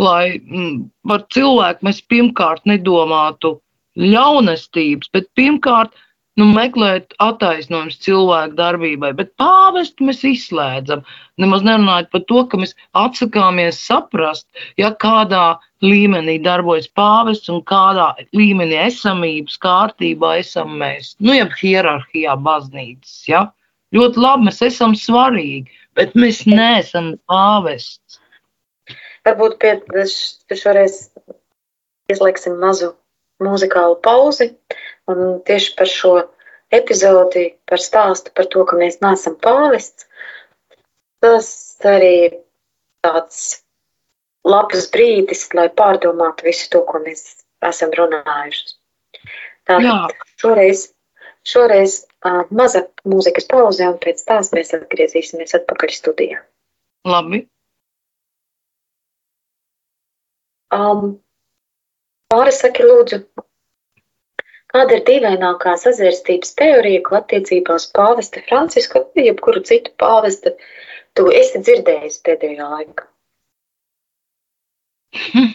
lai mm, par cilvēku mēs pirmkārt nedomātu ļaunestības, bet pirmkārt nu, meklēt attaisnojumus cilvēku darbībai, bet pāvestu mēs izslēdzam. Nemaz nerunājot par to, ka mēs atsakāmies saprast, ja kādā līmenī darbojas pāvests un kādā līmenī esamības kārtībā esam mēs. Nu, jeb hierarhijā baznīcas. Ja? Ļoti labi, mēs esam svarīgi, bet mēs neesam pāvests. Varbūt pie šoreiz izliksim mazu mūzikālu pauzi. Un tieši par šo epizodi, par stāstu par to, ka mēs neesam pāvests, tas arī tāds labs brīdis, lai pārdomātu visu to, ko mēs esam runājuši. Tātad šoreiz, šoreiz uh, maza mūzikas pauze, un pēc tās mēs atgriezīsimies atpakaļ studijā. Labi. Um, Pāris saki, lūdzu, kāda ir dīvainākā sazvērstības teorija, ko attiecībā uz pāvesta Francisku vai jebkuru citu pāvesta tu esi dzirdējis pēdējā laikā? <laughs>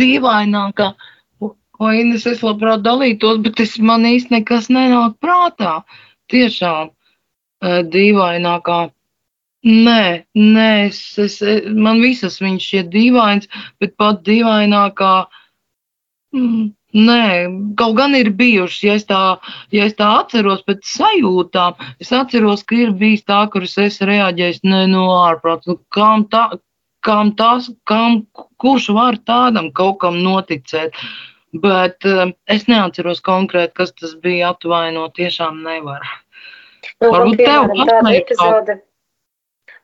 Dīvainākā. Ko Ines es labprāt dalītos, bet es man īsti nekas nenāk prātā. Tiešām dīvainākā Nē, nē es, es, man visas viņš šķiet dīvains, bet pat dīvainākā Mm, nē, kaut gan ir bijušas, ja es tā, ja es tā atceros pēc sajūtām, es atceros, ka ir bijis tā, kuras es reaģēju, ne no nu, ārprāts, nu, kam tā, kam tas, kam, kurš var tādam kaut kam noticēt. Bet um, es neatceros konkrēti, kas tas bija atvainot, tiešām nevar. Nu, Varbūt tev kas.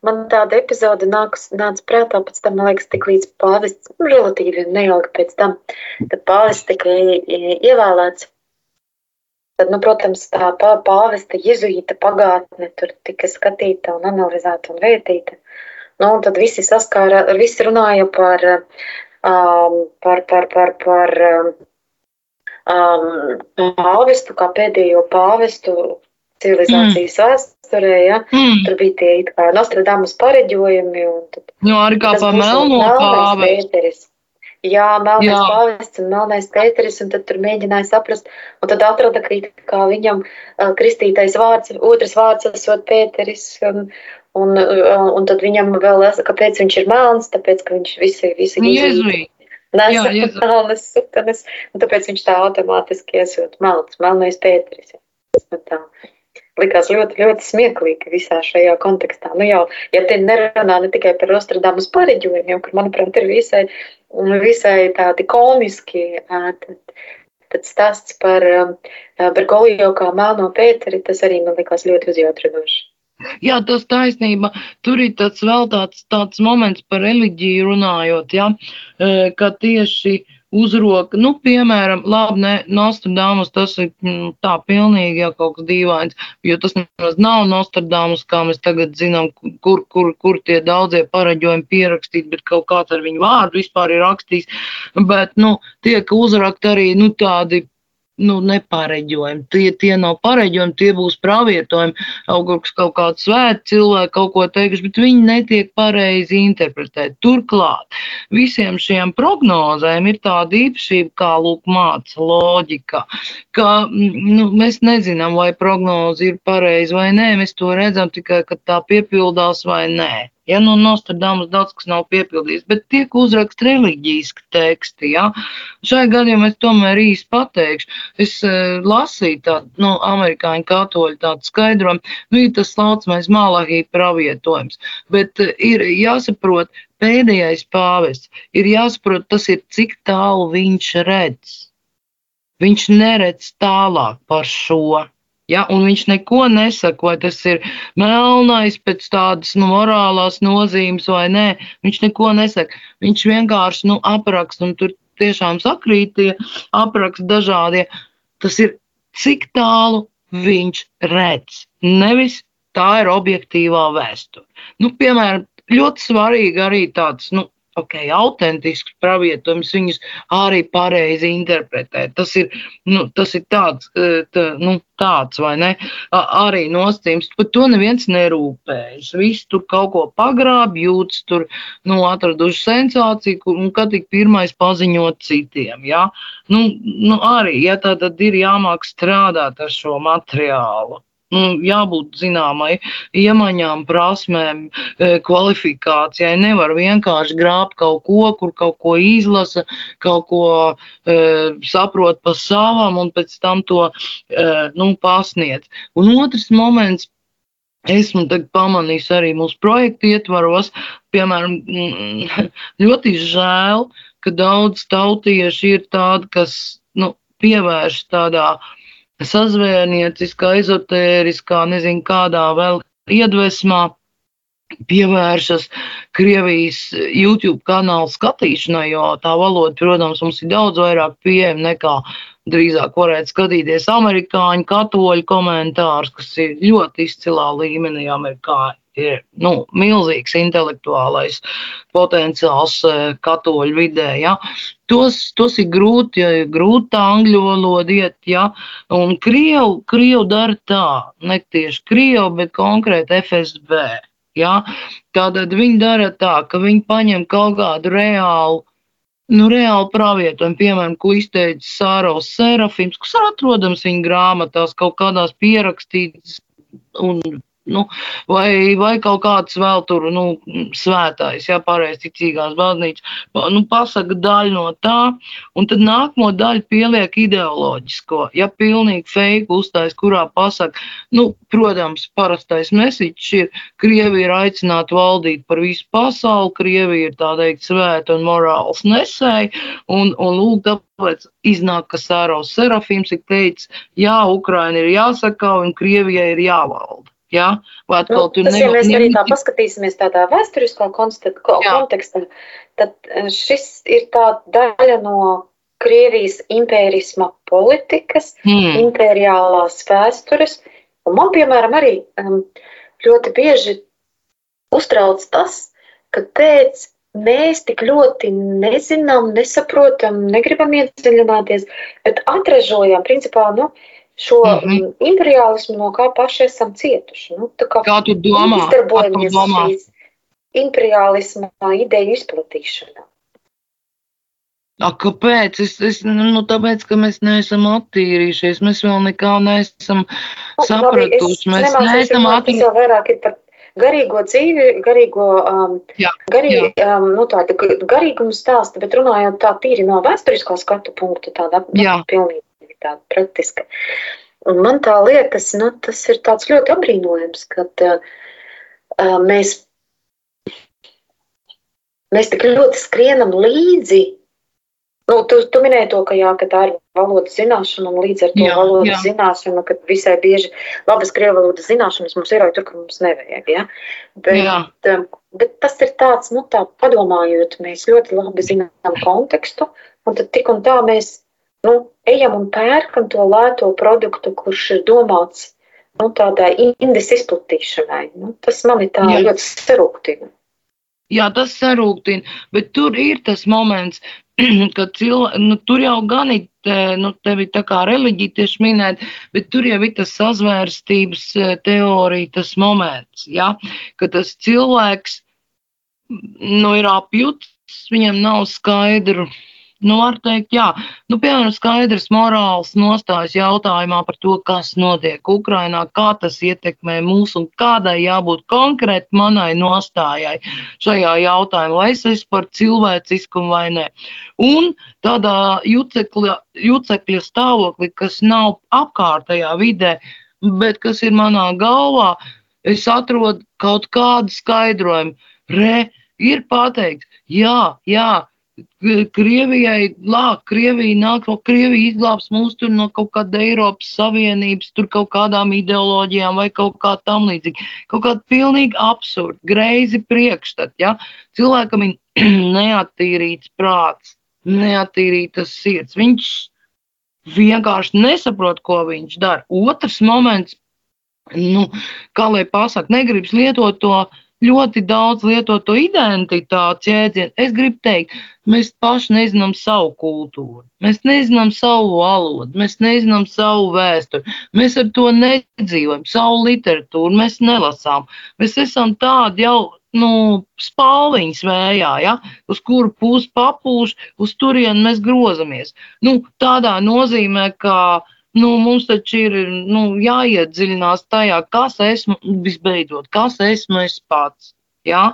Man tāda epizode nāks, nāca prātā pēc tam, man liekas, tik līdz pāvests, nu, relatīvi neilgi pēc tam, kad pāvests tika ievēlēts. Tad, nu, protams, tā pāvesta jezuīta pagātne tur tika skatīta un analizēta un vērtīta. Nu, un tad visi saskāra, visi runāja par, um, par, par, par, par um, pāvestu, kā pēdējo pāvestu civilizācijas mm. vēsturē. Ja? Mm. Tur bija tie kā Nostradamus pareģojumi. Tad, nu, arī kā pa melno pāvestu. Jā, melnais pāvests un melnais pēteris, un tad tur mēģināja saprast, un tad atrada, ka kā viņam uh, kristītais vārds, otrs vārds esot pēteris, un, un, uh, un tad viņam vēl, kāpēc viņš ir melns, tāpēc, ka viņš visi, visi Jēzuī. Nesa melnas sutenes, un tāpēc viņš tā automātiski esot melns, melnais pēteris. Ja. Tā likās ļoti, ļoti smieklīgi visā šajā kontekstā. Nu jau, ja te nerunā ne tikai par Nostradamus pareģojumiem, kur, manuprāt, ir visai, visai tādi komiski, tad, tad stāsts par, par Golijo kā melno Pēteri, tas arī man likās ļoti uzjautrinoši. Jā, tas taisnība. Tur ir tāds vēl tāds, tāds moments par reliģiju runājot, ja, ka tieši uh, uzroka, nu, piemēram, labi, ne, Nostradamus, tas ir mm, tā pilnīgi jau kaut kas dīvains, jo tas nemaz nav Nostradamus, kā mēs tagad zinām, kur, kur, kur tie daudzie paraģojumi pierakstīti, bet kaut kāds ar viņu vārdu vispār ir rakstījis, bet, nu, tiek uzrakt arī, nu, tādi nu, nepareģojumi. Tie, tie nav pareģojumi, tie būs pravietojumi. Augurs kaut kāds svēts cilvēks kaut ko teikuši, bet viņi netiek pareizi interpretēti. Turklāt visiem šiem prognozēm ir tāda īpašība, kā lūk, māca loģika, ka nu, mēs nezinām, vai prognoze ir pareiza vai nē. Mēs to redzam tikai, kad tā piepildās vai nē. Ja no Nostradamus daudz kas nav piepildīts, bet tiek uzrakst reliģiski teksti. Ja? Šai gadījumā es tomēr īsti pateikšu. Es uh, lasīju tādu nu, amerikāņu katoļu tādu skaidrojumu, nu, ir tas laucamais malahī pravietojums, bet uh, ir jāsaprot, pēdējais pāvests ir jāsaprot, tas ir cik tālu viņš redz. Viņš neredz tālāk par šo. Ja, un viņš neko nesaka, vai tas ir melnais pēc tādas nu, morālās nozīmes vai nē. Viņš neko nesaka. Viņš vienkārši nu, apraksta, un tur tiešām sakrīt tie apraksti dažādie. Tas ir cik tālu viņš redz. Nevis tā ir objektīvā vēsture. Nu, piemēram, ļoti svarīgi arī tāds nu, ok, autentisks pravietojums, viņus arī pareizi interpretēt. Tas ir, nu, tas ir tāds, e, tā, nu, tāds, vai ne? Arī nostīms, par to neviens nerūpējas. Viss tur kaut ko pagrāb, jūtas tur, nu, atraduši sensāciju, un kad tik pirmais paziņot citiem, jā. Nu, nu arī, ja tā tad ir jāmāk strādāt ar šo materiālu jābūt zināmai iemaņām, prasmēm, e, kvalifikācijai. Nevar vienkārši grābt kaut ko, kur kaut ko izlasa, kaut ko e, saprot pa savam un pēc tam to e, nu, pasniedz. Un otrs moments. Esmu pamanījis arī mūsu projektu ietvaros, piemēram, mm, <laughs> ļoti žēl, ka daudz tautieši ir tādi, kas nu, pievērš tādā uh, sazvēnieciskā, ezotēriskā, nezinu kādā vēl iedvesmā pievēršas Krievijas YouTube kanāla skatīšanai, jo tā valoda, protams, mums ir daudz vairāk pieejama nekā drīzāk varētu skatīties amerikāņu katoļu komentārus, kas ir ļoti izcilā līmenī amerikāņu ir nu, milzīgs intelektuālais potenciāls eh, katoļu vidē. Ja. Tos, tos ir grūti, ja grūti angļu valoda iet, ja, un Krievu, Krievu dara tā, ne tieši Krievu, bet konkrēti FSB. Ja. Tātad viņi dara tā, ka viņi paņem kaut kādu reālu nu, reāli pravietojumu, piemēram, ko izteica Sāros Serafims, kas atrodams viņa grāmatās, kaut kādās pierakstītas un Nu, vai, vai kaut kāds vēl tur, nu, svētājs, jā, pareizi ticīgās baznīcas, nu, pasaka daļu no tā, un tad nākamo daļu pieliek ideoloģisko. Ja pilnīgi fake uzstājas, kurā pasaka, nu, protams, parastais mesiķis ir, Krievi ir aicināti valdīt par visu pasauli, Krievi ir tā teikt svēta un morāls nesēji, un, un lūk, tāpēc iznāk, ka Sāraus Serafīms ir teicis, jā, Ukraina ir jāsaka un Krievijai ir jāvalda. Ja? Vai atkal nu, tur tas, ja mēs arī tā paskatīsimies tādā vēsturiskā kontekstā, tad e, šis ir tā daļa no Krievijas impērisma politikas, hmm. imperiālās vēstures. Un man, piemēram, arī um, ļoti bieži uztrauc tas, ka pēc mēs tik ļoti nezinām, nesaprotam, negribam iedziļināties, bet atražojam, principā, nu, šo mm -hmm. imperialismu, no kā paši esam cietuši. Nu, kā, kā tu domā? Izdarbojamies šīs imperialisma ideju izplatīšanā. A, kāpēc? Es, es, nu, tāpēc, ka mēs neesam attīrījušies, mēs vēl nekā neesam nu, sapratuši. Mēs neesam attīrījušies. Tas vairāk ir par garīgo dzīvi, garīgo, um, jā, garī, jā. Um, nu, tāda garīguma stāsta, bet runājot tā tīri no vēsturiskā skatu punkta, tāda nu, pilnīgi tāda praktiska. Un man tā liekas, nu, tas ir tāds ļoti apbrīnojams, ka uh, mēs, mēs tik ļoti skrienam līdzi. Nu, tu, tu minēji to, ka, jā, ka tā ir valodas zināšana, un līdz ar to jā, valodas jā. zināšanu, ka visai bieži labas krievu valodas zināšanas mums ir jau tur, kur mums nevajag. Ja? Bet, jā. bet tas ir tāds, nu, tā padomājot, mēs ļoti labi zinām kontekstu, un tad tik un tā mēs nu, ejam un pērkam to lēto produktu, kurš ir domāts nu, tādai indes izplatīšanai. Nu, tas man ir tā Jā. ļoti sarūktina. Jā, tas sarūktina, bet tur ir tas moments, <clears throat> kad cilvēki, nu, tur jau gan ir, nu, tevi tā kā reliģija tieši minēt, bet tur jau ir tas sazvērstības e, teorija, tas moments, ja, ka tas cilvēks, nu, ir apjuts, viņam nav skaidru var teikt, jā, nu, piemēram, skaidrs morāls nostājas jautājumā par to, kas notiek Ukrainā, kā tas ietekmē mūs un kādai jābūt konkrēti manai nostājai šajā jautājumā, vai es esmu par cilvēciskumu vai nē. Un tādā jucekļa, jucekļa stāvoklī, kas nav apkārtējā vidē, bet kas ir manā galvā, es atrodu kaut kādu skaidrojumu. Re, ir pateikts, jā, jā, Krievijai lāk, Krievija nāk no Krievijas izglābs mūs tur no kaut kāda Eiropas Savienības, tur kaut kādām ideoloģijām vai kaut kā tam līdzīgi. Kaut kāda pilnīgi absurda, greizi priekšstat, ja? Cilvēkam ir <clears throat> neattīrīts prāts, neattīrītas sirds. Viņš vienkārši nesaprot, ko viņš dara. Otrs moments, nu, kā lai pasaka, negribas lietot to ļoti daudz lieto to identitātes jēdzienu. Es gribu teikt, mēs paši nezinām savu kultūru, mēs nezinām savu valodu, mēs nezinām savu vēsturi, mēs ar to nedzīvojam, savu literatūru mēs nelasām. Mēs esam tādi jau nu, spāliņas vējā, ja, uz kuru pusi papūš, uz turieni mēs grozamies. Nu, tādā nozīmē, ka nu, mums taču ir nu, jāiedziļinās tajā, kas esmu, visbeidzot, kas esmu es pats. Ja?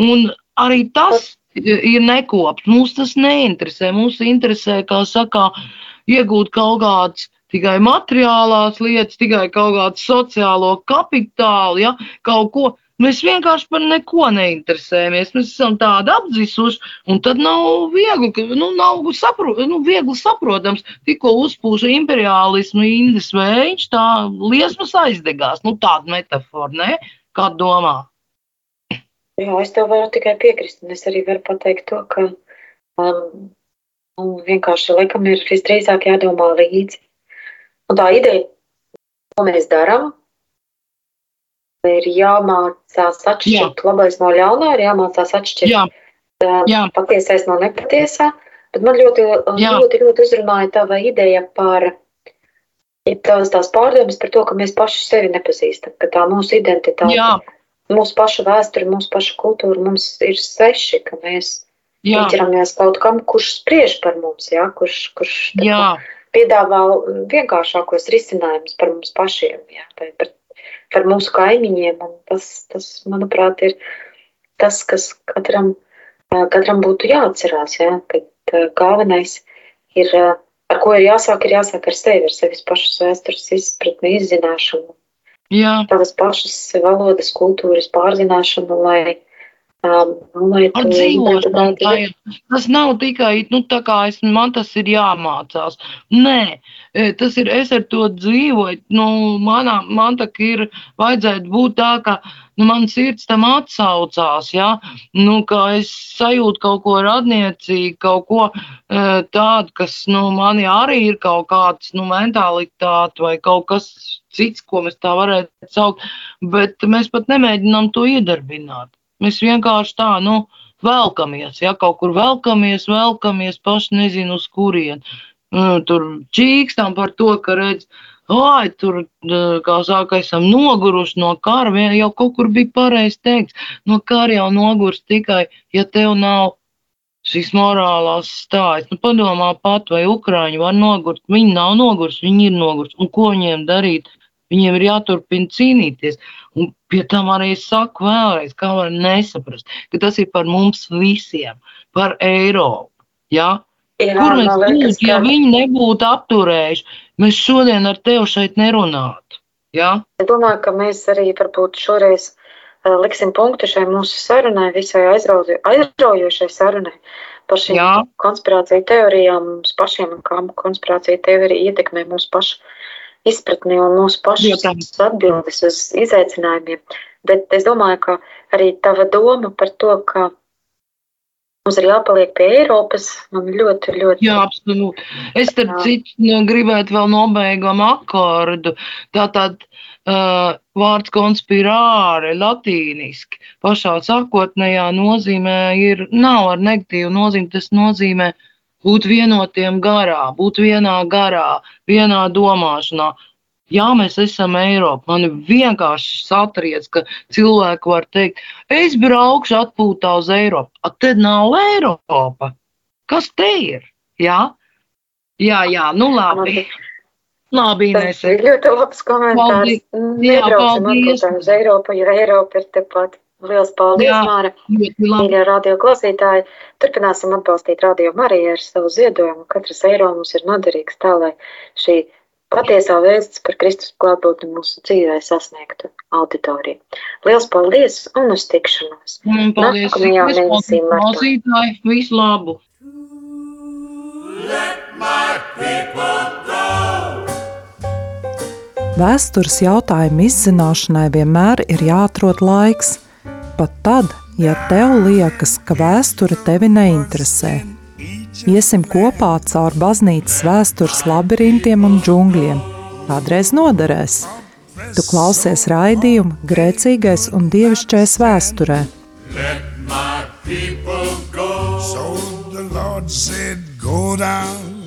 Un arī tas ir nekops. Mums tas neinteresē. Mums interesē, kā saka, iegūt kaut kādas tikai materiālās lietas, tikai kaut kādu sociālo kapitālu, ja, kaut ko. Mēs vienkārši par neko neinteresējamies. Mēs esam tādi apdzisuši, un tad nav viegli, nu, nav sapro, nu, viegli saprotams, tikko uzpūša imperiālismu indes vējš, tā liesmas aizdegās. Nu, tāda metafora, ne? Kā domā? Jā, es tev varu tikai piekrist, un es arī varu pateikt to, ka um, nu, vienkārši laikam ir visdrīzāk jādomā līdzi. Un tā ideja, ko mēs darām, ir jāmācās atšķirt Jā. labais no ļaunā, ir jāmācās atšķirt Jā. Jā. patiesais no nepatiesā. Bet man ļoti, Jā. ļoti, ļoti uzrunāja tava ideja par tās, tās pārdomas par to, ka mēs paši sevi nepazīstam, ka tā mūsu identitāte, Jā. mūsu paša vēsture, mūsu paša kultūra mums ir sveši, ka mēs pieķeramies kaut kam, kurš spriež par mums, jā, kurš, kurš piedāvā vienkāršākos risinājumus par mums pašiem, jā, par par mūsu kaimiņiem. Tas, tas, manuprāt, ir tas, kas katram, katram būtu jāatcerās. Ja? Kad galvenais ir, ar ko ir jāsāk, ir jāsāk ar sevi, ar sevis pašas vēstures izpratni, izzināšanu. Jā. Tavas pašas valodas, kultūras pārzināšanu, lai Ar dzīvošanu tā ir. Tas nav tikai, nu, tā kā es, man tas ir jāmācās. Nē, e, tas ir, es ar to dzīvoju, nu, manā, man tā ir, vajadzētu būt tā, ka, nu, man sirds tam atsaucās, ja, nu, ka es sajūtu kaut ko radniecīgi, kaut ko e, tādu, kas, nu, manī arī ir kaut kāds, nu, mentalitāte vai kaut kas cits, ko mēs tā varētu saukt, bet mēs pat nemēģinām to iedarbināt. Mēs vienkārši tā, nu, velkamies, ja kaut kur velkamies, velkamies, paši nezinu uz kurien. Nu, tur čīkstam par to, ka redz, ai, tur, kā saka, esam noguruši no kara, jau kaut kur bija pareizi teikts, no kara jau nogurs tikai, ja tev nav šīs morālās stājas. Nu, padomā pat, vai Ukrāņi var nogurt. Viņi nav noguruši, viņi ir noguruši. Un ko viņiem darīt? Viņiem ir jāturpina cīnīties. Un pie tam arī es saku vēlreiz, kā var nesaprast, ka tas ir par mums visiem, par Eiropu. Ja? Jā, Kur mēs būtu, ka... ja viņi nebūtu apturējuši, mēs šodien ar tevi šeit nerunātu. Ja? Es domāju, ka mēs arī varbūt šoreiz uh, liksim punktu šai mūsu sarunai, visai aizraujošai sarunai par šīm konspirāciju teorijām mums pašiem kā konspirācija teorija ietekmē mūsu pašu izpratni un mūsu pašu atbildes uz izaicinājumiem. Bet es domāju, ka arī tava doma par to, ka mums ir jāpaliek pie Eiropas, man ļoti, ļoti. Jā, absolūti. Es starp citu nu, gribētu vēl nobeigam akordu. Tātad uh, vārds konspirāre latīniski pašā sākotnējā nozīmē ir, nav ar negatīvu nozīmi, tas nozīmē uh, būt vienotiem garā, būt vienā garā, vienā domāšanā. Jā, mēs esam Eiropa. Man vienkārši satriec, ka cilvēki var teikt, es braukšu atpūtā uz Eiropu. A, tad nav Eiropa. Kas te ir? Jā, jā, jā nu labi. Labi, Tas ir ļoti labs komentārs. Nebrauksim atpakaļ uz Eiropu, jo Eiropa ir tepat. Liels paldies, Jā, Māra! Mīļie radio klausītāji! Turpināsim atbalstīt radio Mariju ar savu ziedojumu. Katrs eiro mums ir noderīgs tā, lai šī patiesā vēsts par Kristus klātbūtni mūsu dzīvē sasniegtu auditoriju. Liels paldies un uz tikšanos! Un paldies! Nākamajā mēnesī martā! Visu labu! Let my people go! Vēstures jautājumu izzināšanai vienmēr ir jāatrod laiks – pat tad, ja tev liekas, ka vēsture tevi neinteresē. Iesim kopā caur baznīcas vēstures labirintiem un džungļiem. Kādreiz noderēs. Tu klausies raidījumu grēcīgais un dievišķais vēsturē. So the Lord said, Go down,